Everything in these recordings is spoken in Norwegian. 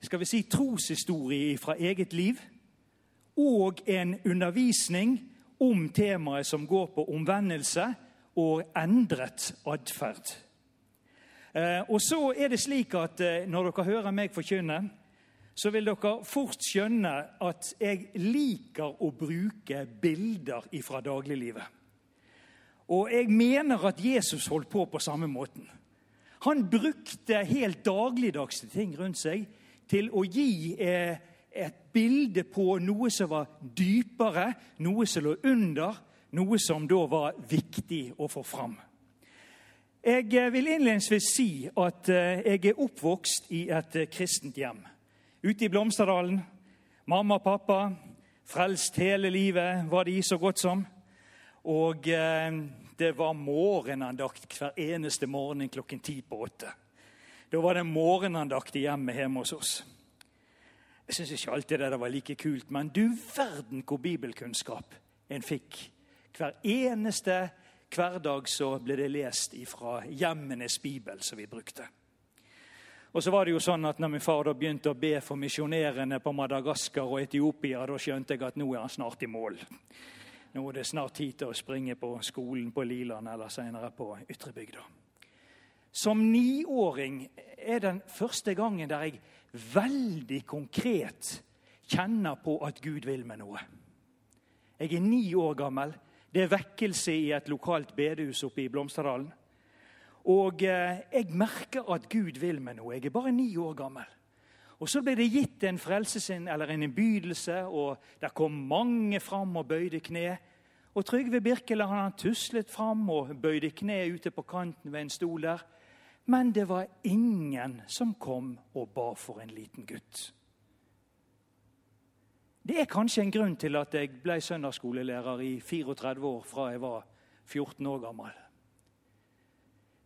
skal vi si, troshistorie fra eget liv og en undervisning om temaet som går på omvendelse og endret atferd. Eh, Og så er det slik at eh, Når dere hører meg forkynne, så vil dere fort skjønne at jeg liker å bruke bilder fra dagliglivet. Og jeg mener at Jesus holdt på på samme måten. Han brukte helt dagligdagse ting rundt seg til å gi eh, et bilde på noe som var dypere, noe som lå under, noe som da var viktig å få fram. Jeg eh, vil innledningsvis si at eh, jeg er oppvokst i et kristent hjem. Ute i Blomsterdalen. Mamma og pappa, frelst hele livet, var de så godt som. Og det var morgenandakt hver eneste morgen klokken ti på åtte. Da var det morgenandakt hjemme hjemme hos oss. Jeg syns ikke alltid det var like kult, men du verden hvor bibelkunnskap en fikk. Hver eneste hverdag så ble det lest fra hjemmenes bibel som vi brukte. Og så var det jo sånn at når min far da begynte å be for misjonærene på Madagaskar og Etiopia, da skjønte jeg at nå er han snart i mål. Nå er det snart tid til å springe på skolen på Liland eller senere på Ytrebygda. Som niåring er den første gangen der jeg veldig konkret kjenner på at Gud vil meg noe. Jeg er ni år gammel. Det er vekkelse i et lokalt bedehus oppe i Blomsterdalen. Og eh, jeg merker at Gud vil meg noe. Jeg er bare ni år gammel. Og Så ble det gitt en frelsesinn, eller en innbydelse, og der kom mange fram og bøyde kne. Og Trygve Birkeland han tuslet fram og bøyde kne ute på kanten ved en stol der. Men det var ingen som kom og ba for en liten gutt. Det er kanskje en grunn til at jeg ble søndagsskolelærer i 34 år fra jeg var 14 år gammel.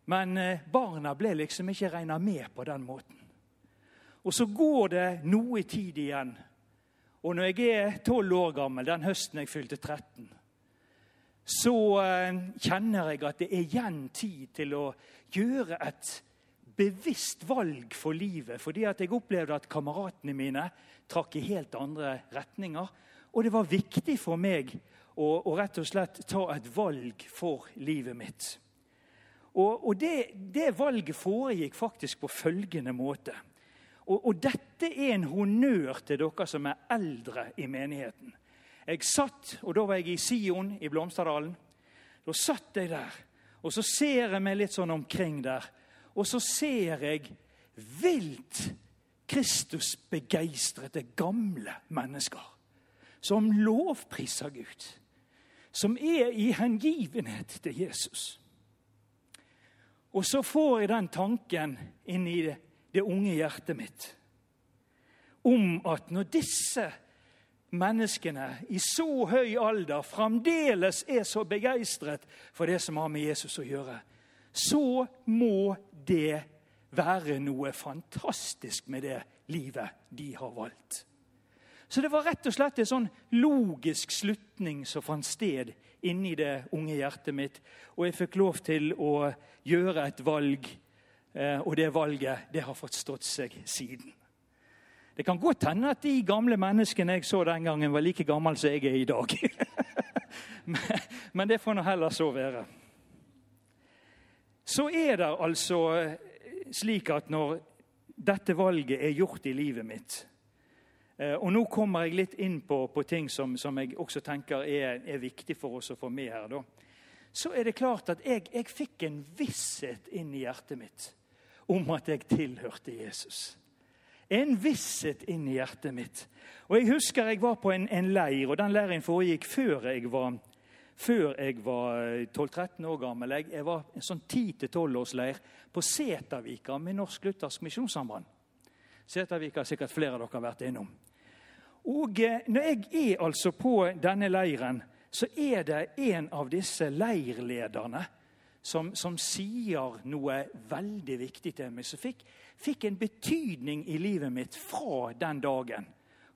Men eh, barna ble liksom ikke regna med på den måten. Og så går det noe tid igjen. Og når jeg er 12 år gammel, den høsten jeg fylte 13, så eh, kjenner jeg at det er igjen tid til å gjøre et bevisst valg for livet. Fordi at jeg opplevde at kameratene mine trakk i helt andre retninger. Og det var viktig for meg å, å rett og slett ta et valg for livet mitt. Og, og det, det, valget foregikk faktisk på følgende måte. Og, og, dette er en honnør til dere som er eldre i menigheten. Jeg satt, og da var jeg i Sion i Blomsterdalen. Da satt jeg der, og så ser jeg meg litt sånn omkring der. Og så ser jeg vilt Kristus begeistrede gamle mennesker som lovpriser Gud. Som er i hengivenhet til Jesus. Og så får jeg den tanken inn i det, det unge hjertet mitt om at når disse menneskene i så høy alder fremdeles er så begeistret for det som har med Jesus å gjøre, så må det være noe fantastisk med det livet de har valgt. Så det var rett og slett en sånn logisk slutning som fant sted inni det unge hjertet mitt. Og jeg fikk lov til å gjøre et valg, eh, og det valget det har fått stått seg siden. Det kan godt hende at de gamle menneskene jeg så den gangen, var like gamle som jeg er i dag. Men det får nå heller så være. Så er det altså slik at når dette valget er gjort i livet mitt, Eh, og Nå kommer jeg litt inn på, på ting som, som, jeg også tenker er, er, viktig for oss å få med her. Da. Så er det klart at jeg, jeg fikk en visshet inn i hjertet mitt om at jeg tilhørte Jesus. En visshet inn i hjertet mitt. Og Jeg husker jeg var på en, en leir, og den leiren foregikk før jeg var, før jeg var 12-13 år gammel. Jeg, jeg var en sånn 10-12 års leir på Setervika med Norsk Luthersk Misjonssamband. Setavika har sikkert flere av dere vært innom. Og eh, Når jeg er altså på denne leiren, så er det en av disse leirlederne som, som sier noe veldig viktig til meg, som fikk, fikk, en betydning i livet mitt fra den dagen.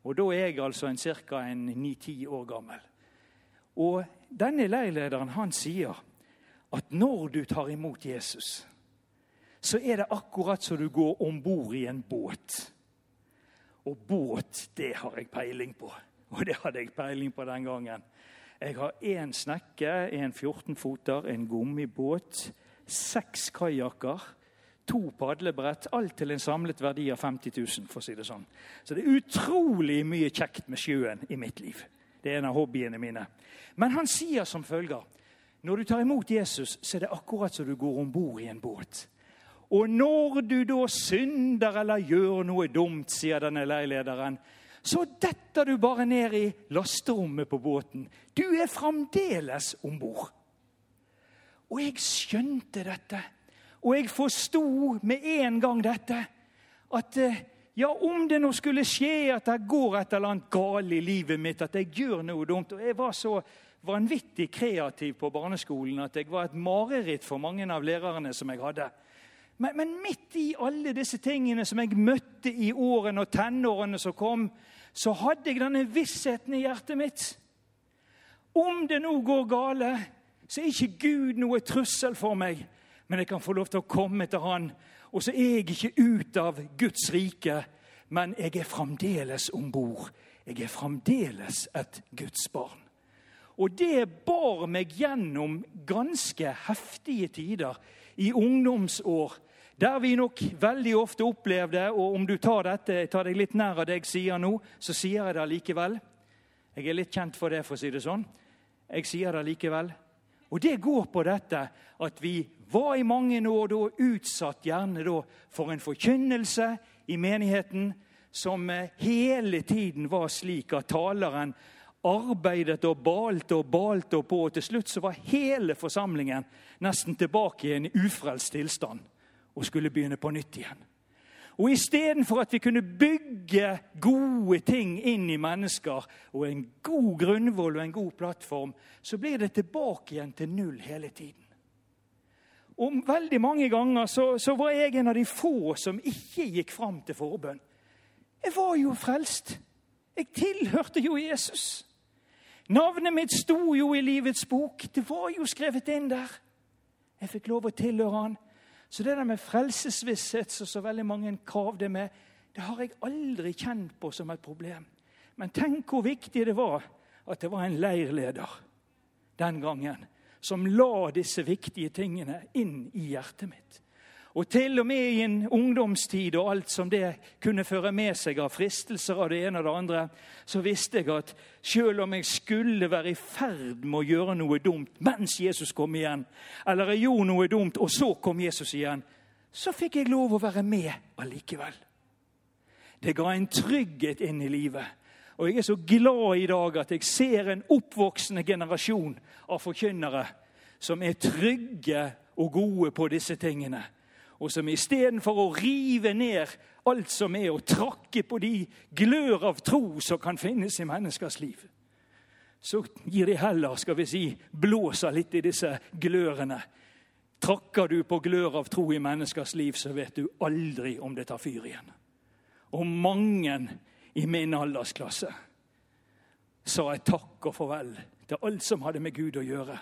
Og Da er jeg altså ca. 9-10 år gammel. Og Denne leirlederen han sier at når du tar imot Jesus, så er det akkurat som du går om bord i en båt. Og båt, det har jeg peiling på. Og det hadde jeg peiling på den gangen. Jeg har én snekke, en 14-foter, en gummibåt, seks kajakker, to padlebrett. Alt til en samlet verdi av 50 000, for å si det sånn. Så det er utrolig mye kjekt med sjøen i mitt liv. Det er en av hobbyene mine. Men han sier som følger når du tar imot Jesus, så er det akkurat som du går om bord i en båt. Og når du da synder eller gjør noe dumt, sier denne leilederen, så detter du bare ned i lasterommet på båten. Du er fremdeles om bord. Og jeg skjønte dette. Og jeg forsto med en gang dette. At eh, ja, om det nå skulle skje at det går et eller annet galt i livet mitt, at jeg gjør noe dumt Og jeg var så vanvittig kreativ på barneskolen at jeg var et mareritt for mange av lærerne som jeg hadde. Men, men, midt i alle disse tingene som jeg møtte i årene og tenårene som kom, så hadde jeg denne vissheten i hjertet mitt. Om det nå går gale, så er ikke Gud noe trussel for meg. Men jeg kan få lov til å komme til Han. Og så er jeg ikke ut av Guds rike, men jeg er fremdeles om bord. Jeg er fremdeles et Guds barn. Og det bar meg gjennom ganske heftige tider i ungdomsår der vi nok veldig ofte opplevde Og om du tar dette, tar deg litt nær av det jeg sier nå, så sier jeg det likevel. Jeg er litt kjent for det, for å si det sånn. Jeg sier det likevel. Og det går på dette at vi var i mange år da utsatt gjerne da for en forkynnelse i menigheten som eh, hele tiden var slik at taleren arbeidet og balte og balte og på. Og til slutt så var hele forsamlingen nesten tilbake i en ufrelst tilstand og skulle begynne på nytt igjen. Og Istedenfor at vi kunne bygge gode ting inn i mennesker, og en god grunnvoll og en god plattform, så blir det tilbake igjen til null hele tiden. Og Veldig mange ganger så, så var jeg en av de få som ikke gikk fram til forbønn. Jeg var jo frelst. Jeg tilhørte jo Jesus. Navnet mitt sto jo i livets bok. Det var jo skrevet inn der. Jeg fikk lov å tilhøre han. Så det der med frelsesvisshet som så veldig mange kravde med, det har jeg aldri kjent på som et problem. Men tenk hvor viktig det var at det var en leirleder den gangen som la disse viktige tingene inn i hjertet mitt. Og til og med i en ungdomstid og alt som det kunne føre med seg av fristelser av det ene og det andre, så visste jeg at selv om jeg skulle være i ferd med å gjøre noe dumt mens Jesus kom igjen, eller jeg gjorde noe dumt, og så kom Jesus igjen, så fikk jeg lov å være med allikevel. Det ga en trygghet inn i livet. Og jeg er så glad i dag at jeg ser en oppvoksende generasjon av forkynnere som er trygge og gode på disse tingene og som istedenfor å rive ned alt som er, og trakke på de glør av tro som kan finnes i menneskers liv, så gir de heller, skal vi si, blåser litt i disse glørene. Trakker du på glør av tro i menneskers liv, så vet du aldri om det tar fyr igjen. Og mange i min aldersklasse sa jeg takk og farvel til alt som hadde med Gud å gjøre,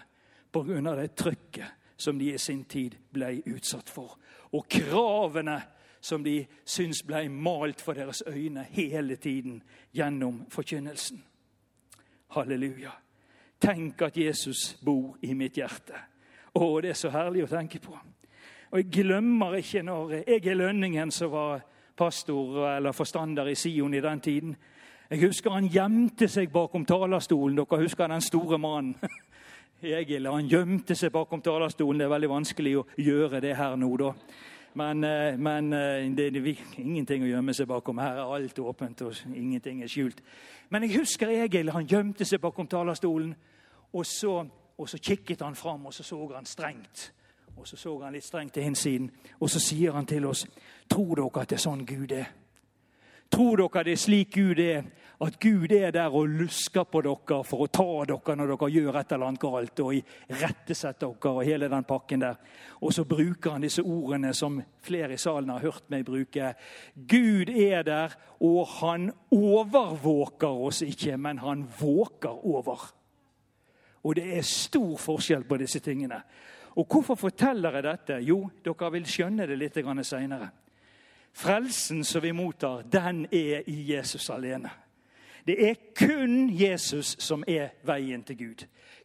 pga. det trykket som de i sin tid ble utsatt for og kravene som de syns ble malt for deres øyne hele tiden gjennom forkynnelsen. Halleluja. Tenk at Jesus bor i mitt hjerte. Å, det er så herlig å tenke på. Og Jeg glemmer ikke når jeg er Lønningen, som var pastor eller forstander i Sion i den tiden. Jeg husker han gjemte seg bakom talerstolen. Dere husker den store mannen. Egil han gjemte seg bakom talerstolen. Det er veldig vanskelig å gjøre det her nå, da. Men, eh, men eh, det, er ingenting å gjemme seg bakom. Her er alt åpent, og ingenting er skjult. Men jeg husker Egil. Han gjemte seg bakom talerstolen. Og så, og så kikket han fram, og så så han strengt. Og så så han litt strengt til hinsiden. og så sier han til oss Tror dere at det er sånn Gud er? Tror dere det er slik Gud er? At Gud er der og lusker på dere for å ta dere når dere gjør et eller annet galt, og irettesette dere og hele den pakken der. Og så bruker han disse ordene som flere i salen har hørt meg bruke. Gud er der, og han overvåker oss ikke, men han våker over. Og det er stor forskjell på disse tingene. Og hvorfor forteller jeg dette? Jo, dere vil skjønne det litt seinere. Frelsen som vi mottar, den er i Jesus alene. Det er kun Jesus som er veien til Gud.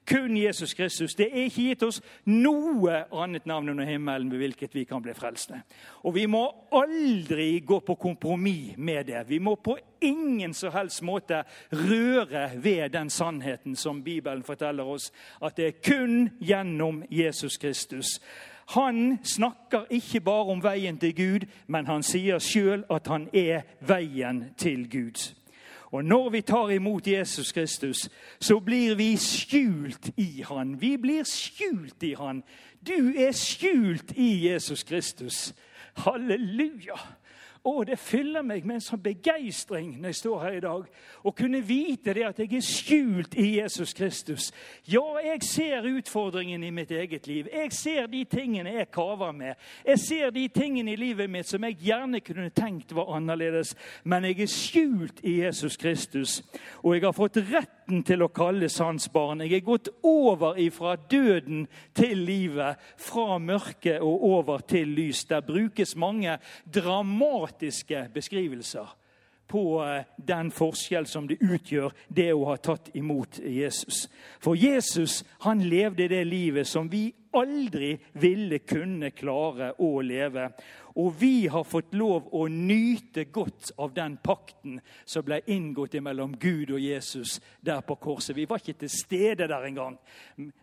Kun Jesus Kristus. Det er ikke gitt oss noe annet navn under himmelen ved hvilket vi kan bli frelste. Og vi må aldri gå på kompromiss med det. Vi må på ingen som helst måte røre ved den sannheten som Bibelen forteller oss, at det er kun gjennom Jesus Kristus. Han snakker ikke bare om veien til Gud, men han sier sjøl at han er veien til Gud. Og når vi tar imot Jesus Kristus, så blir vi skjult i han. Vi blir skjult i han. Du er skjult i Jesus Kristus. Halleluja! Og det fyller meg med en sånn begeistring når jeg står her i dag. Å kunne vite det at jeg er skjult i Jesus Kristus. Ja, jeg ser utfordringen i mitt eget liv. Jeg ser de tingene jeg kaver med. Jeg ser de tingene i livet mitt som jeg gjerne kunne tenkt var annerledes. Men jeg er skjult i Jesus Kristus, og jeg har fått retten til å kalle hans barn. Jeg er gått over ifra døden til livet, fra mørke og over til lys. Der brukes mange dramatiske dramatiske beskrivelser på eh, den forskjell som det utgjør, det å ha tatt imot Jesus. For Jesus han levde det livet som vi aldri ville kunne klare å leve. Og vi har fått lov å nyte godt av den pakten som ble inngått mellom Gud og Jesus der på korset. Vi var ikke til stede der engang,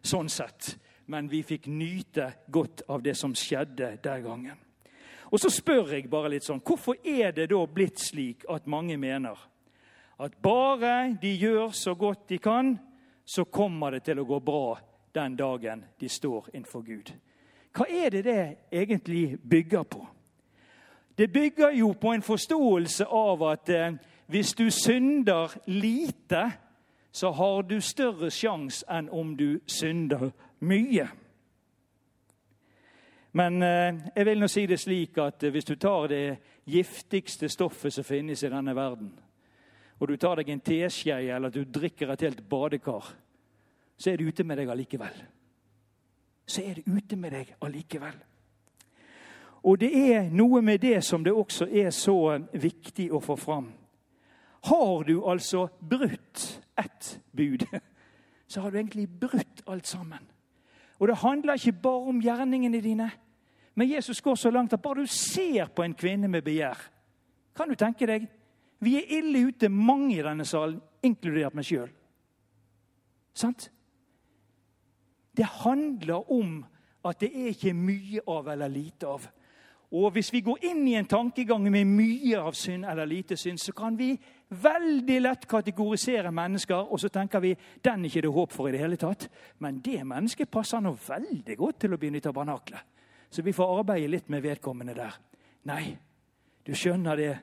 sånn sett. Men vi fikk nyte godt av det som skjedde den gangen. Og så spør jeg bare litt sånn Hvorfor er det da blitt slik at mange mener at bare de gjør så godt de kan, så kommer det til å gå bra den dagen de står innenfor Gud? Hva er det det egentlig bygger på? Det bygger jo på en forståelse av at eh, hvis du synder lite, så har du større sjanse enn om du synder mye. Men eh, jeg vil nå si det slik at eh, hvis du tar det giftigste stoffet som finnes i denne verden, og du tar deg en teskje eller du drikker et helt badekar, så er det ute med deg allikevel. Så er det ute med deg allikevel. Og det er noe med det som det også er så viktig å få fram. Har du altså brutt ett bud, så har du egentlig brutt alt sammen. Og det handler ikke bare om gjerningene dine. Men Jesus går så langt at bare du ser på en kvinne med begjær Kan du tenke deg? Vi er ille ute, mange i denne salen, inkludert meg sjøl. Sant? Det handler om at det er ikke mye av eller lite av. Og Hvis vi går inn i en tankegang med mye av synd eller lite synd, så kan vi veldig lett kategorisere mennesker, og så tenker vi den er ikke det håp for i det hele tatt. Men det mennesket passer nå veldig godt til å begynne i tabernaklet. Så vi får arbeide litt med vedkommende der. Nei, du skjønner det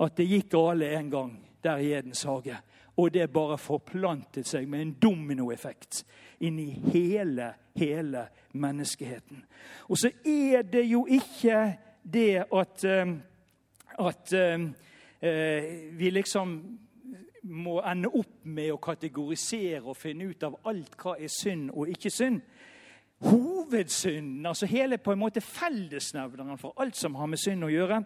at det gikk gale en gang der i Edens hage. Og det bare forplantet seg med en dominoeffekt inn i hele, hele menneskeheten. Og så er det jo ikke det at, eh, at eh, vi liksom må ende opp med å kategorisere og finne ut av alt hva er synd og ikke synd. Hovedsynden, altså hele på en måte fellesnevneren for alt som har med synd å gjøre,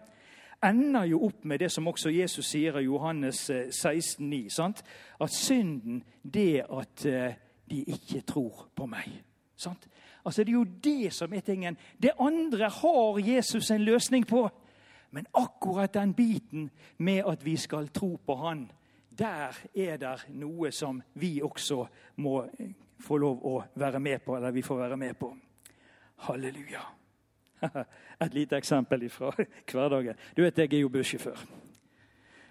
ender jo opp med det som også Jesus sier i Johannes 16,9. Eh, at synden, det at eh, de ikke tror på meg. Sant? Altså Det er jo det som er tingen. Det andre har Jesus en løsning på. Men akkurat den biten med at vi skal tro på Han, der er det noe som vi også må eh, få lov å være med på. Eller vi får være med på. Halleluja. Et lite eksempel fra hverdagen. Du vet, jeg er jo bussjåfør.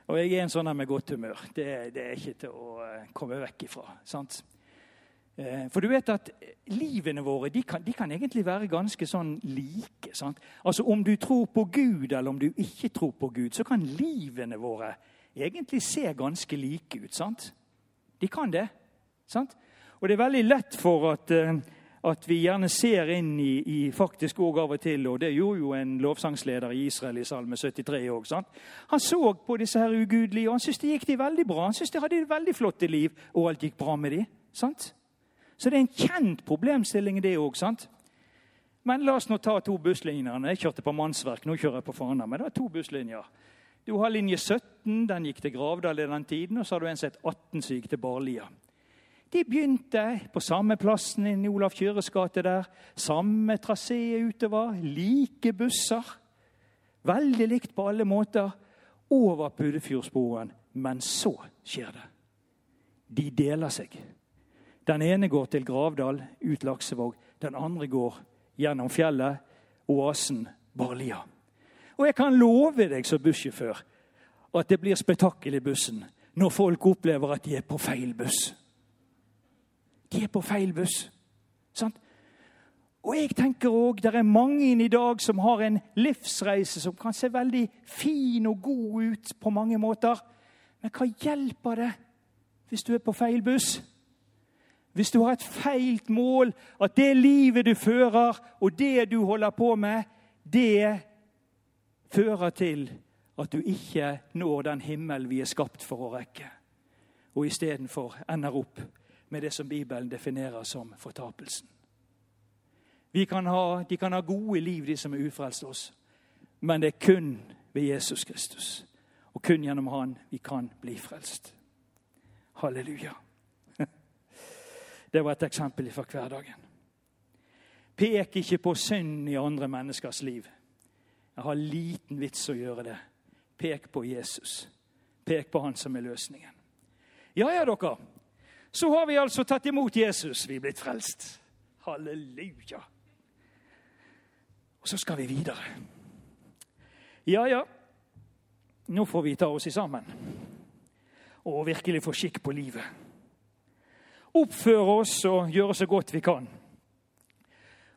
Og jeg er en sånn med godt humør. Det, det, er ikke til å eh, komme vekk ifra. sant? Eh, for du vet at livene våre de kan, de kan egentlig være ganske sånn like. Sant? Altså Om du tror på Gud eller om du ikke tror på Gud, så kan livene våre egentlig se ganske like ut. sant? De kan det. sant? Og det er veldig lett for at, eh, at vi gjerne ser inn i, i faktisk òg av og til, og det gjorde jo en lovsangsleder i Israel i Salme 73 òg. Han så på disse her ugudelige, og han syntes det gikk de veldig bra. Han syntes de hadde et veldig flott liv, og alt gikk bra med de. sant? Så det er en kjent problemstilling, det òg. Men la oss nå ta to busslinjer. Jeg kjørte på mannsverk, nå kjører jeg på Fana. Men det er to busslinjer. Du har linje 17, den gikk til Gravdal i den tiden. Og så har du en som het 18, som gikk til Barlia. De begynte på samme plassen i Olav Kjøres gate der. Samme trasé utover. Like busser. Veldig likt på alle måter. Over Puddefjordsporen. Men så skjer det. De deler seg. Den ene går til Gravdal, ut Laksevåg. Den andre går gjennom fjellet, oasen Barlia. Og jeg kan love deg som bussjåfør at det blir spetakkel i bussen når folk opplever at de er på feil buss. De er på feil buss. Sant? Og jeg tenker òg det er mange i dag som har en livsreise som kan se veldig fin og god ut på mange måter. Men hva hjelper det hvis du er på feil buss? Hvis du har et feilt mål, at det livet du fører, og det du holder på med, det fører til at du ikke når den himmel vi er skapt for å rekke, og istedenfor ender opp med det som Bibelen definerer som fortapelsen. Kan ha, de kan ha gode liv, de som er ufrelst oss, men det er kun ved Jesus Kristus og kun gjennom Han vi kan bli frelst. Halleluja. Det var et eksempel fra hverdagen. Pek ikke på synd i andre menneskers liv. Jeg har liten vits å gjøre det. Pek på Jesus. Pek på han som er løsningen. Ja, ja, dere. Så har vi altså tatt imot Jesus. Vi er blitt frelst. Halleluja. Og så skal vi videre. Ja, ja. Nå får vi ta oss i sammen og virkelig få skikk på livet oppføre oss og gjøre så godt vi kan.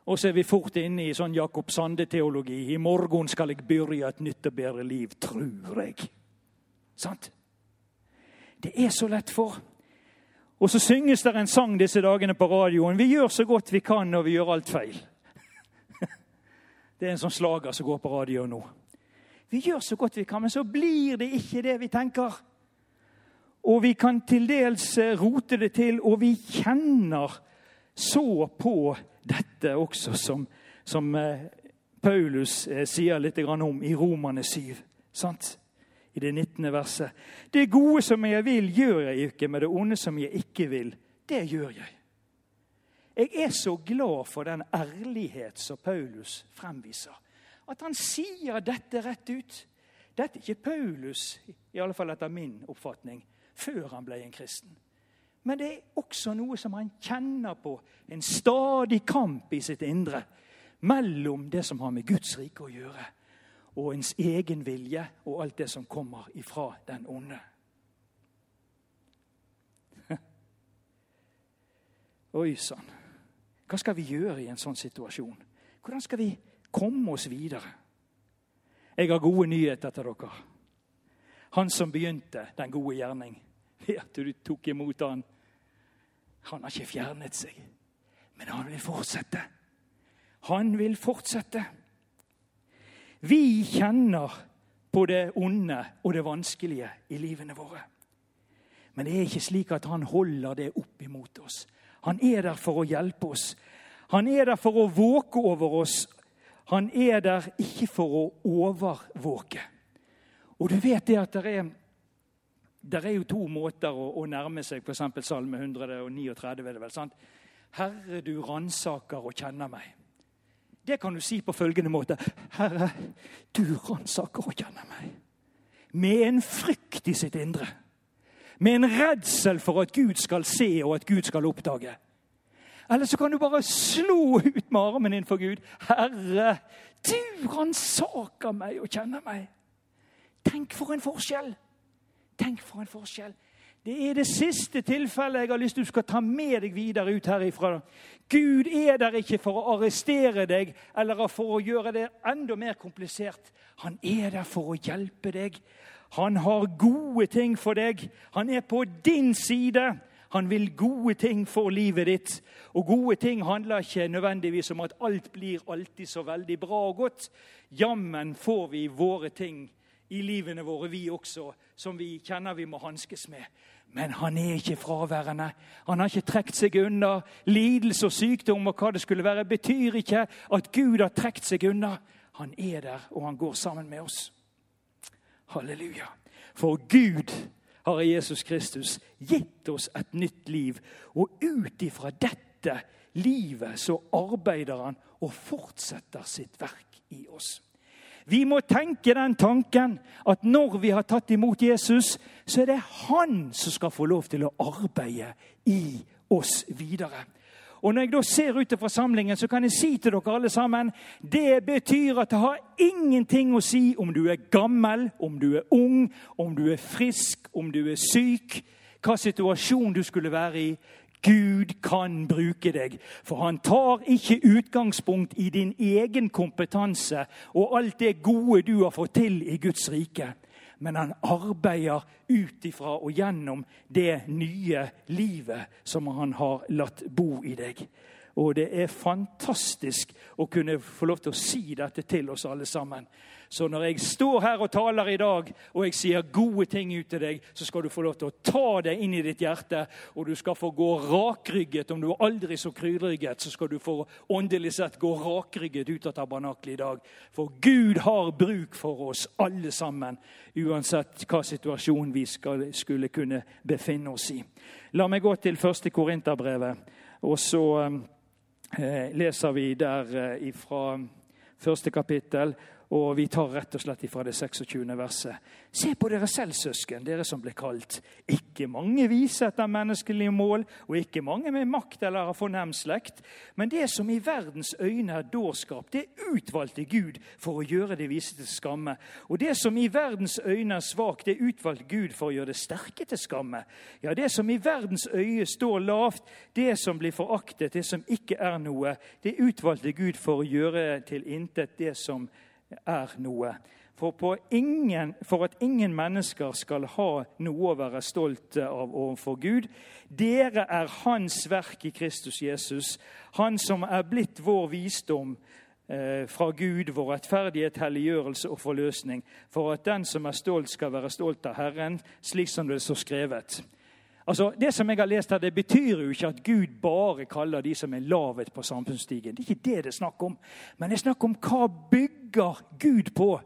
Og så er vi fort inne i sånn Jakob Sande-teologi. I morgen skal jeg begynne et nytt og bedre liv, tror jeg. Sant? Det er så lett for. Og så synges det en sang disse dagene på radioen. Vi gjør så godt vi kan når vi gjør alt feil. Det er en sånn slager som går på radio nå. Vi gjør så godt vi kan, men så blir det ikke det vi tenker. Og vi kan til dels eh, rote det til, og vi kjenner så på dette også, som, som eh, Paulus eh, sier litt om i Romane 7. Sant? I det 19. verset. Det gode som jeg vil, gjør jeg ikke, men det onde som jeg ikke vil, det gjør jeg. Jeg er så glad for den ærlighet som Paulus fremviser. At han sier dette rett ut. Dette er ikke Paulus, i alle fall etter min oppfatning før han ble en kristen. Men det er også noe som han kjenner på. En stadig kamp i sitt indre mellom det som har med Guds rike å gjøre, og ens egen vilje og alt det som kommer ifra den onde. Oi sann. Hva skal vi gjøre i en sånn situasjon? Hvordan skal vi komme oss videre? Jeg har gode nyheter til dere. Han som begynte den gode gjerning, ved at du tok imot han. Han har ikke fjernet seg, men han vil fortsette. Han vil fortsette. Vi kjenner på det onde og det vanskelige i livene våre. Men det er ikke slik at han holder det opp imot oss. Han er der for å hjelpe oss. Han er der for å våke over oss. Han er der ikke for å overvåke. Og du vet det at det er det er jo to måter å, å nærme seg f.eks. Salme 139. Er det vel, sant? Herre, du ransaker og kjenner meg. Det kan du si på følgende måte. Herre, du ransaker og kjenner meg. Med en frykt i sitt indre. Med en redsel for at Gud skal se og at Gud skal oppdage. Eller så kan du bare slå ut med armen din for Gud. Herre, du ransaker meg og kjenner meg. Tenk for en forskjell! Tenk for en forskjell. Det er det siste tilfellet jeg har lyst til du skal ta med deg videre ut herifra. Gud er der ikke for å arrestere deg eller for å gjøre det enda mer komplisert. Han er der for å hjelpe deg. Han har gode ting for deg. Han er på din side. Han vil gode ting for livet ditt. Og gode ting handler ikke nødvendigvis om at alt blir alltid så veldig bra og godt. Jammen får vi våre ting i livene våre, vi også, som vi kjenner vi må hanskes med. Men han er ikke fraværende. Han har ikke trukket seg unna. Lidelse og sykdom og hva det skulle være, betyr ikke at Gud har trukket seg unna. Han er der, og han går sammen med oss. Halleluja. For Gud har i Jesus Kristus gitt oss et nytt liv. Og ut ifra dette livet så arbeider han og fortsetter sitt verk i oss. Vi må tenke den tanken at når vi har tatt imot Jesus, så er det han som skal få lov til å arbeide i oss videre. Og Når jeg da ser ut til forsamlingen, så kan jeg si til dere alle sammen det betyr at det har ingenting å si om du er gammel, om du er ung, om du er frisk, om du er syk, hva situasjon du skulle være i. Gud kan bruke deg, for han tar ikke utgangspunkt i din egen kompetanse og alt det gode du har fått til i Guds rike. Men han arbeider ut ifra og gjennom det nye livet som han har latt bo i deg. Og det er fantastisk å kunne få lov til å si dette til oss alle sammen. Så når jeg står her og taler i dag, og jeg sier gode ting ut til deg, så skal du få lov til å ta det inn i ditt hjerte, og du skal få gå rakrygget. Om du er aldri så krydrygget, så skal du få åndelig sett gå rakrygget ut av tabernaklet i dag. For Gud har bruk for oss alle sammen, uansett hva situasjon vi skal, skulle kunne befinne oss i. La meg gå til første Korinterbrevet, og så eh, leser vi der ifra fra første kapittel og vi tar rett og slett ifra det 26. verset. Se på dere selv, søsken, dere som ble kalt. Ikke mange vise etter menneskelige mål, og ikke mange med makt eller har fornem slekt. Men det som i verdens øyne er dårskap, det utvalgte Gud for å gjøre det vise til skamme. Og det som i verdens øyne er svakt, det utvalgte Gud for å gjøre det sterke til skamme. Ja, det som i verdens øye står lavt, det som blir foraktet, det som ikke er noe, det utvalgte Gud for å gjøre til intet det som er noe. For, ingen, for, at ingen mennesker skal ha noe å være stolt av overfor Gud. Dere er Hans verk i Kristus Jesus, Han som er blitt vår visdom eh, fra Gud, vår rettferdighet, helliggjørelse og forløsning, for at den som er stolt, skal være stolt av Herren, slik som det står skrevet. Altså, Det som jeg har lest her, det betyr jo ikke at Gud bare kaller de som er lavet på samfunnsstigen. Det er ikke det det er snakk om. Men det er snakk om hva bygger Gud på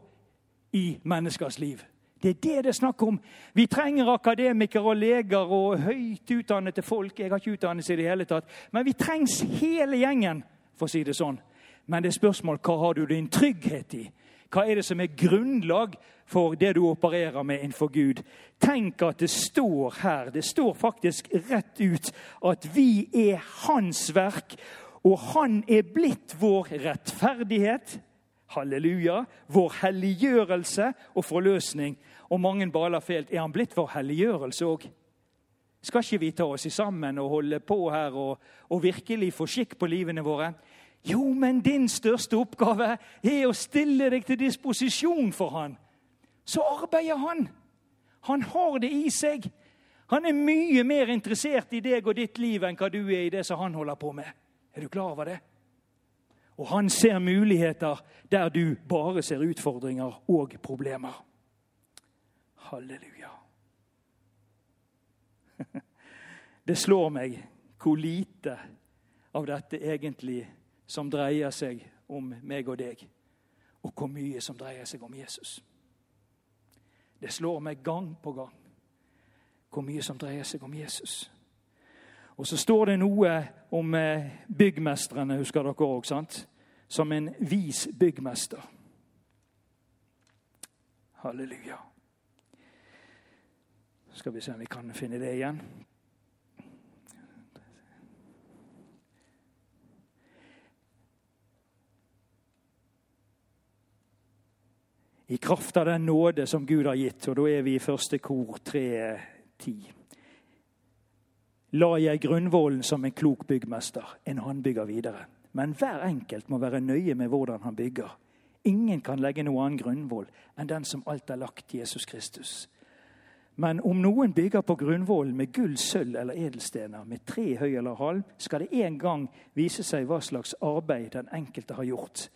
i menneskers liv. Det er det det er snakk om. Vi trenger akademikere og leger og høyt utdannede folk. Jeg har ikke utdannelse i det hele tatt. Men vi trengs hele gjengen, for å si det sånn. Men det er spørsmål hva har du din trygghet i? Hva er det som er grunnlag for det du opererer med innenfor Gud? Tenk at det står her, det står faktisk rett ut, at vi er Hans verk, og Han er blitt vår rettferdighet. Halleluja. Vår helliggjørelse og forløsning. Og mange baler felt. Er han blitt vår helliggjørelse òg? Skal ikke vi ta oss sammen og holde på her og, og virkelig få skikk på livene våre? Jo, men din største oppgave er å stille deg til disposisjon for han. Så arbeider han. Han har det i seg. Han er mye mer interessert i deg og ditt liv enn hva du er i det som han holder på med. Er du klar over det? Og han ser muligheter der du bare ser utfordringer og problemer. Halleluja. Det slår meg hvor lite av dette egentlig er som dreier seg om meg og deg, og hvor mye som dreier seg om Jesus. Det slår meg gang på gang hvor mye som dreier seg om Jesus. Og så står det noe om eh, byggmestrene, husker dere òg, sant? Som en vis byggmester. Halleluja. Skal vi se om vi kan finne det igjen. I kraft av den nåde som Gud har gitt. Og da er vi i første kor 3.10. la jeg grunnvollen som en klok byggmester. En han bygger videre. Men hver enkelt må være nøye med hvordan han bygger. Ingen kan legge noe annen grunnvoll enn den som alt er lagt Jesus Kristus. Men om noen bygger på grunnvollen med gull, sølv eller edelstener, med tre, høy eller halv, skal det en gang vise seg hva slags arbeid den enkelte har gjort.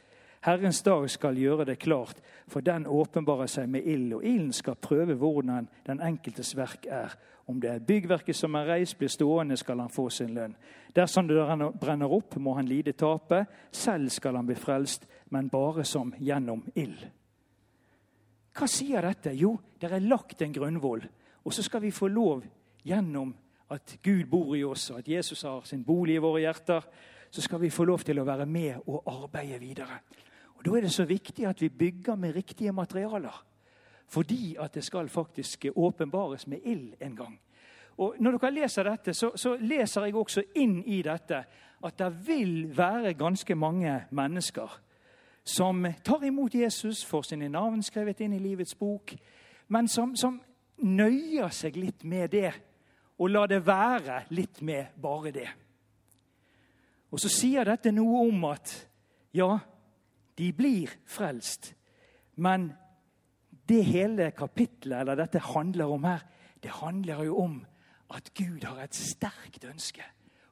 Herrens dag skal gjøre det klart, for den åpenbarer seg med ild, og ilden skal prøve hvordan den enkeltes verk er. Om det er byggverket som er reist, blir stående, skal han få sin lønn. Dersom det brenner opp, må han lide tape. Selv skal han bli frelst, men bare som gjennom ild. Hva sier dette? Jo, det er lagt en grunnvoll. Og så skal vi få lov gjennom at Gud bor i oss, og at Jesus har sin bolig i våre hjerter, så skal vi få lov til å være med og arbeide videre. Da er det så viktig at vi bygger med riktige materialer. Fordi at det skal faktisk åpenbares med ild en gang. Og Når dere leser dette, så, så leser jeg også inn i dette at det vil være ganske mange mennesker som tar imot Jesus, får sine navn skrevet inn i livets bok, men som, som nøyer seg litt med det og lar det være litt med bare det. Og så sier dette noe om at ja, de blir frelst, men det hele kapitlet, eller dette handler om her, det handler jo om at Gud har et sterkt ønske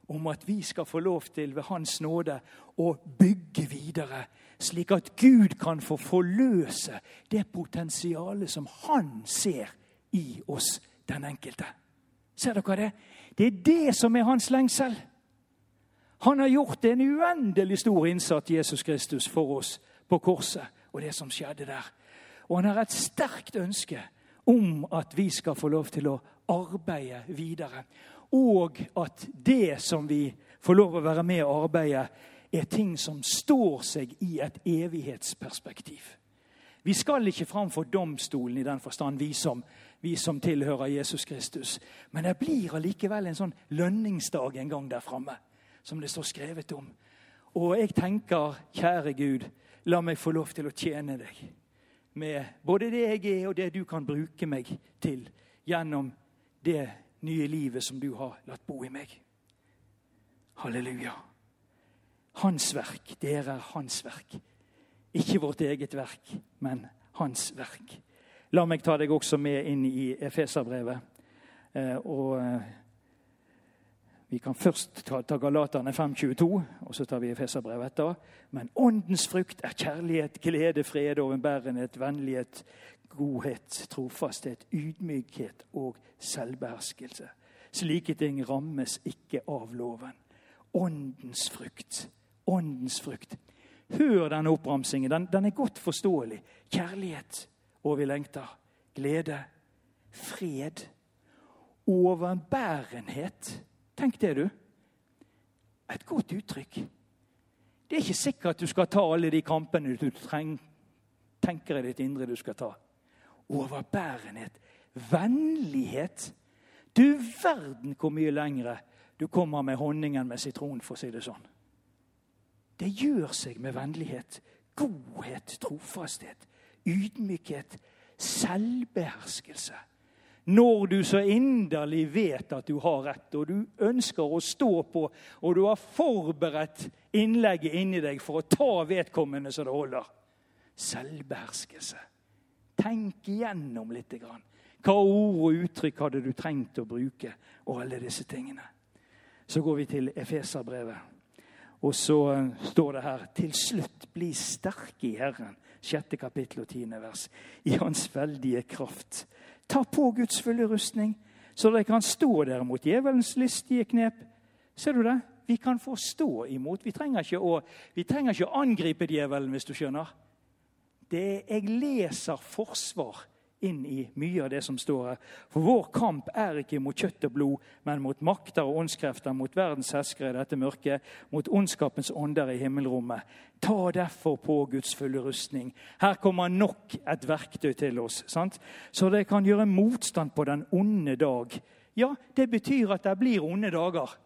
om at vi skal få lov til ved Hans nåde å bygge videre, slik at Gud kan få forløse det potensialet som Han ser i oss, den enkelte. Ser dere det? Det er det som er hans lengsel. Han har gjort en uendelig stor innsats, Jesus Kristus, for oss på korset og det som skjedde der. Og han har et sterkt ønske om at vi skal få lov til å arbeide videre og at det som vi får lov å være med og arbeide, er ting som står seg i et evighetsperspektiv. Vi skal ikke framfor domstolen i den forstand, vi som, vi som tilhører Jesus Kristus. Men det blir allikevel en sånn lønningsdag en gang der framme, som det står skrevet om. Og jeg tenker, kjære Gud, la meg få lov til å tjene deg med både det jeg er, og det du kan bruke meg til gjennom det nye livet som du har latt bo i meg. Halleluja. Hans verk. Dere er hans verk. Ikke vårt eget verk, men hans verk. La meg ta deg også med inn i Efeserbrevet. Eh, og eh, vi kan først ta, Galaterne 5.22, og så tar vi Efeserbrevet etter. Men åndens frukt er kjærlighet, glede, fred, overbærenhet, vennlighet, godhet, trofasthet, ydmykhet og selvbeherskelse. Slike ting rammes ikke av loven. Åndens frukt. Åndens frukt. Hør denne oppramsingen. Den, den er godt forståelig. Kjærlighet og vi lengter. Glede. Fred. Overbærenhet. Tenk det, du. Et godt uttrykk. Det er ikke sikkert at du skal ta alle de kampene du treng, tenker i ditt indre du skal ta overbærenhet, vennlighet. Du verden hvor mye lengre du kommer med honningen med sitron, for å si det sånn. Det gjør seg med vennlighet, godhet, trofasthet, ydmykhet, selvbeherskelse. Når du så inderlig vet at du har rett, og du ønsker å stå på, og du har forberedt innlegget inni deg for å ta vedkommende så det holder. Selvbeherskelse. Tenk igjennom litt. Hva ord og uttrykk hadde du trengt å bruke? Og alle disse tingene. Så går vi til Efeserbrevet. Og så eh, står det her Til slutt bli sterke i Herren. Sjette kapittel og tiende vers. I Hans veldige kraft. Ta på Guds fulle rustning, så dere kan stå der mot djevelens listige knep. Ser du det? Vi kan få stå imot. Vi trenger ikke å, trenger ikke å angripe djevelen, hvis du skjønner det jeg leser forsvar inn i mye av det som står her. For vår kamp er ikke mot kjøtt og blod, men mot makter og åndskrefter, mot verdens herskere i dette mørket, mot ondskapens ånder i himmelrommet. Ta derfor på Guds fulle rustning. Her kommer nok et verktøy til oss, sant? så det kan gjøre motstand på den onde dag. Ja, det betyr at det blir onde dager.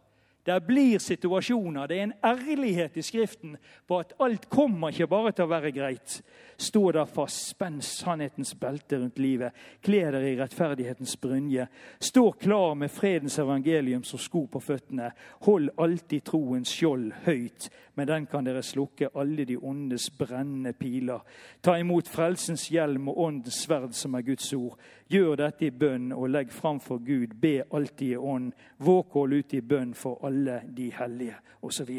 Det blir situasjoner. Det er en ærlighet i Skriften på at alt kommer ikke bare til å være greit. Stå der fast, spenn sannhetens belte rundt livet, kle dere i rettferdighetens brynje. Stå klar med fredens evangelium som sko på føttene. Hold alltid troens skjold høyt, med den kan dere slukke alle de ondes brennende piler. Ta imot frelsens hjelm og åndens sverd, som er Guds ord. Gjør dette i bønn og legg fram for Gud. Be alltid i ånd. Våk hold ut i bønn for alle de hellige, osv.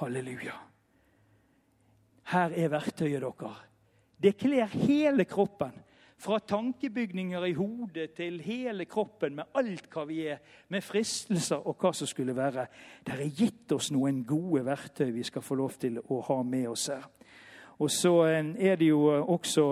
Halleluja. Her er verktøyet deres. Det kler hele kroppen. Fra tankebygninger i hodet til hele kroppen, med alt hva vi er, med fristelser og hva som skulle være. Det er gitt oss noen gode verktøy vi skal få lov til å ha med oss her. Og så eh, er det jo også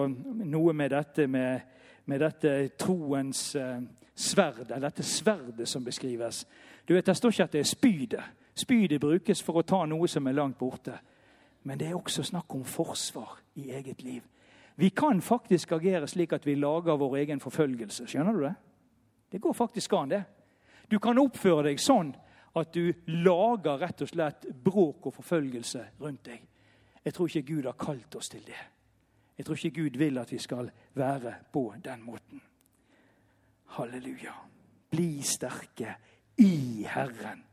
noe med dette med, med dette troens eh, sverd, eller dette sverdet som beskrives. Du vet, Det står ikke at det er spydet. Spydet brukes for å ta noe som er langt borte. Men det er også snakk om forsvar i eget liv. Vi kan faktisk agere slik at vi lager vår egen forfølgelse. Skjønner du det? Det går faktisk an, det. Du kan oppføre deg sånn at du lager rett og slett bråk og forfølgelse rundt deg. Jeg tror ikke Gud har kalt oss til det. Jeg tror ikke Gud vil at vi skal være på den måten. Halleluja. Bli sterke i Herren.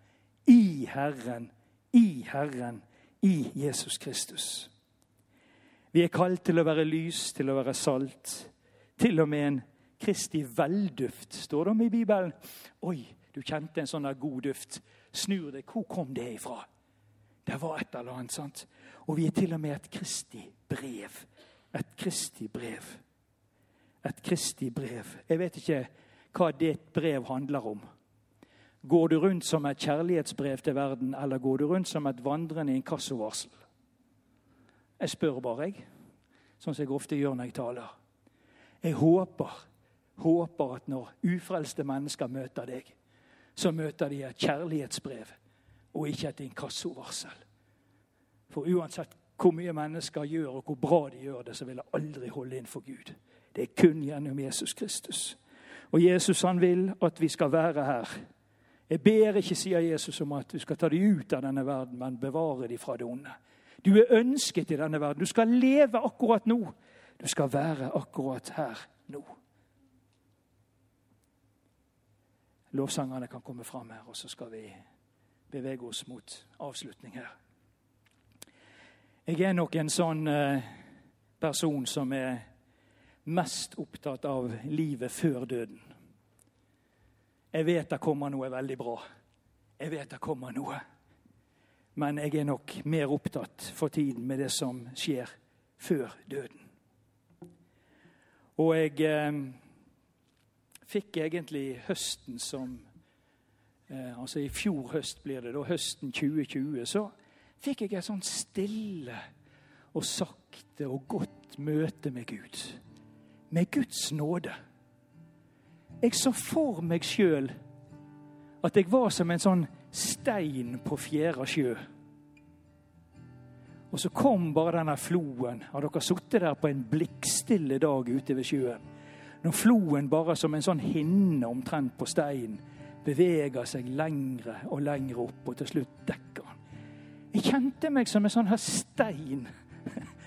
I Herren. I Herren. I Jesus Kristus. Vi er kalt til å være lys, til å være salt. Til og med en Kristi velduft, står det om i Bibelen. Oi, du kjente en sånn god duft. Snur deg. Hvor kom det ifra? Det var et eller annet. sant? Og vi er til og med et Kristi brev. Et Kristi brev. Et Kristi brev. Jeg vet ikke hva ditt brev handler om. Går du rundt som et kjærlighetsbrev til verden, eller går du rundt som et vandrende inkassovarsel? Jeg spør bare, jeg. Sånn som jeg ofte gjør når jeg taler. Jeg håper, håper at når ufrelste mennesker møter deg, så møter de et kjærlighetsbrev og ikke et inkassovarsel. For uansett hvor mye mennesker gjør, og hvor bra de gjør det, så vil jeg aldri holde inn for Gud. Det er kun gjennom Jesus Kristus. Og Jesus han vil at vi skal være her. Jeg ber ikke, sier Jesus, om at du skal ta dem ut av denne verden, men bevare dem fra det onde. Du er ønsket i denne verden. Du skal leve akkurat nå. Du skal være akkurat her nå. Lovsangerne kan komme fram her, og så skal vi bevege oss mot avslutning her. Jeg er nok en sånn eh, person som er mest opptatt av livet før døden. Jeg vet det kommer noe veldig bra. Jeg vet det kommer noe. Men jeg er nok mer opptatt for tiden med det som skjer før døden. Og jeg eh, fikk egentlig høsten som eh, Altså i fjor høst blir det, da høsten 2020. Så fikk jeg et sånn stille og sakte og godt møte med Gud. Med Guds nåde. Jeg så for meg sjøl at jeg var som en sånn stein på fjæra sjø. Og så kom bare denne floen. Har dere sittet der på en blikkstille dag ute ved sjøen? Når floen bare som en sånn hinne omtrent på steinen beveger seg lengre og lengre opp, og til slutt dekker. Jeg kjente meg som en sånn her stein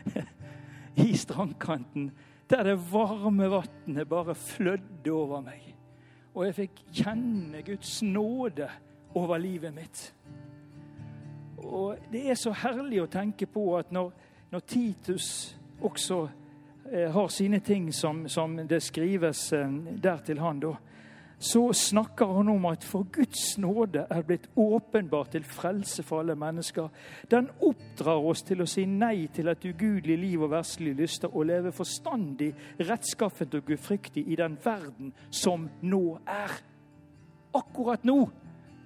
i strandkanten, der det varme vannet bare flødde over meg. Og jeg fikk kjenne Guds nåde over livet mitt. Og Det er så herlig å tenke på at når, når Titus også eh, har sine ting som, som det skrives eh, der til han, da, så snakker han om at for Guds nåde er blitt åpenbart til frelse for alle mennesker. Den oppdrar oss til å si nei til et ugudelig liv og verslige lyster og leve forstandig, rettskaffent og gudfryktig i den verden som nå er. Akkurat nå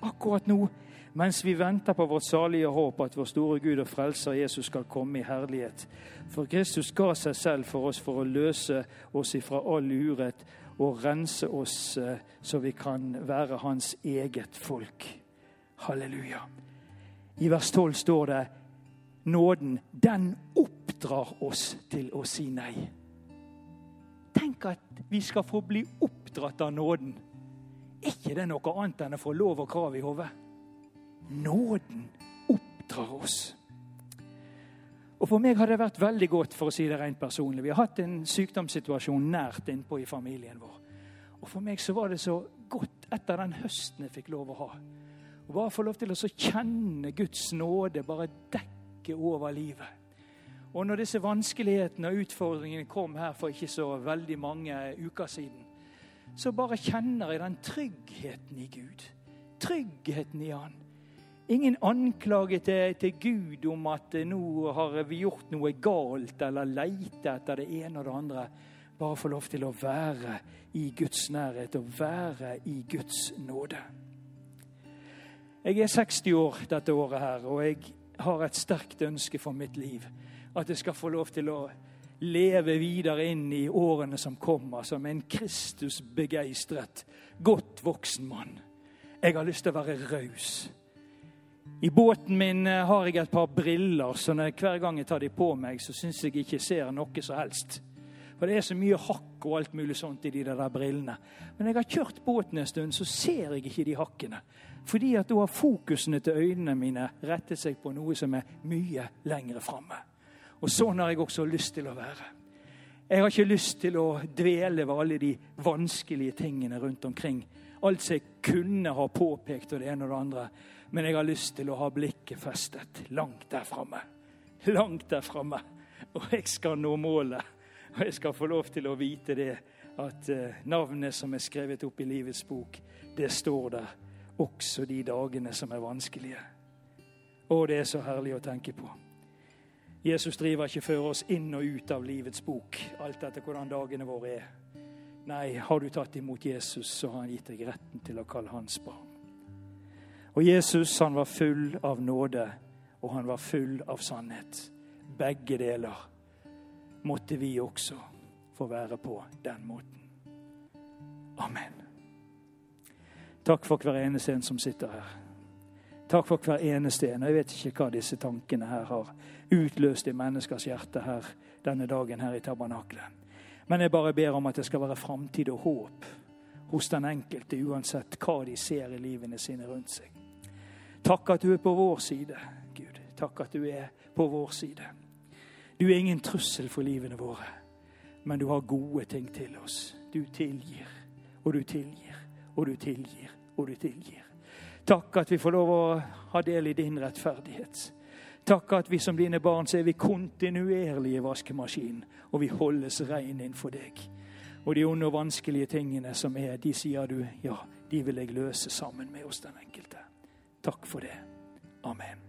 akkurat nå, mens vi venter på vårt salige håp at vår store Gud og Frelser Jesus skal komme i herlighet. For Kristus ga seg selv for oss for å løse oss ifra all urett og rense oss eh, så vi kan være hans eget folk. Halleluja. I vers 12 står det nåden, den oppdrar oss til å si nei. Tenk at vi skal få bli oppdratt av nåden. Er ikke det noe annet enn å få lov og krav i hodet? nåden oppdrar oss. Og For meg har det vært veldig godt, for å si det rent personlig. Vi har hatt en sykdomssituasjon nært innpå i familien vår. Og For meg så var det så godt etter den høsten jeg fikk lov å ha. Å bare få lov til å kjenne Guds nåde bare dekke over livet. Og når disse vanskelighetene og utfordringene kom her for ikke så veldig mange uker siden, så bare kjenner jeg den tryggheten i Gud. Tryggheten i Han. Ingen anklage til, til, Gud om at eh, nå har vi gjort noe galt eller leite etter det ene og det andre. Bare få lov til å være i Guds nærhet og være i Guds nåde. Jeg er 60 år dette året her, og jeg har et sterkt ønske for mitt liv. At jeg skal få lov til å leve videre inn i årene som kommer, som en Kristus-begeistret, godt voksen mann. Jeg har lyst til å være raus. I båten min eh, har jeg et par briller, så når hver gang jeg tar de på meg, så syns jeg ikke ser noe som helst. For det er så mye hakk og alt mulig sånt i de der brillene. Men når jeg har kjørt båten en stund, så ser jeg ikke de hakkene. Fordi at da har fokusene til øynene mine rettet seg på noe som er mye lengre framme. Og sånn har jeg også lyst til å være. Jeg har ikke lyst til å dvele ved alle de vanskelige tingene rundt omkring. Alt som jeg kunne ha påpekt, og det ene og det andre. Men jeg har lyst til å ha blikket festet langt der framme. Langt der framme. Og jeg skal nå målet. Og jeg skal få lov til å vite det at eh, navnet som er skrevet opp i livets bok, det står der også de dagene som er vanskelige. Og det er så herlig å tenke på. Jesus driver ikke før oss inn og ut av livets bok, alt etter hvordan dagene våre er. Nei, har du tatt imot Jesus, så har han gitt deg retten til å kalle hans barn. Og Jesus han var full av nåde, og han var full av sannhet. Begge deler måtte vi også få være på den måten. Amen. Takk for hver eneste en som sitter her. Takk for hver eneste en. Jeg vet ikke hva disse tankene her har utløst i menneskers hjerte her denne dagen her i tabernaklet. Men jeg bare ber om at det skal være framtid og håp hos den enkelte, uansett hva de ser i livene sine rundt seg. Takk at du er på vår side, Gud. Takk at du er på vår side. Du er ingen trussel for livene våre, men du har gode ting til oss. Du tilgir, og du tilgir, og du tilgir, og du tilgir. Takk at vi får lov å ha del i din rettferdighet. Takk at vi som dine barn så er vi kontinuerlige vaskemaskin, og vi holdes rein innenfor deg. Og de onde og vanskelige tingene som er, de sier du ja, de vil jeg løse sammen med oss den enkelte. Takk for det. Amen.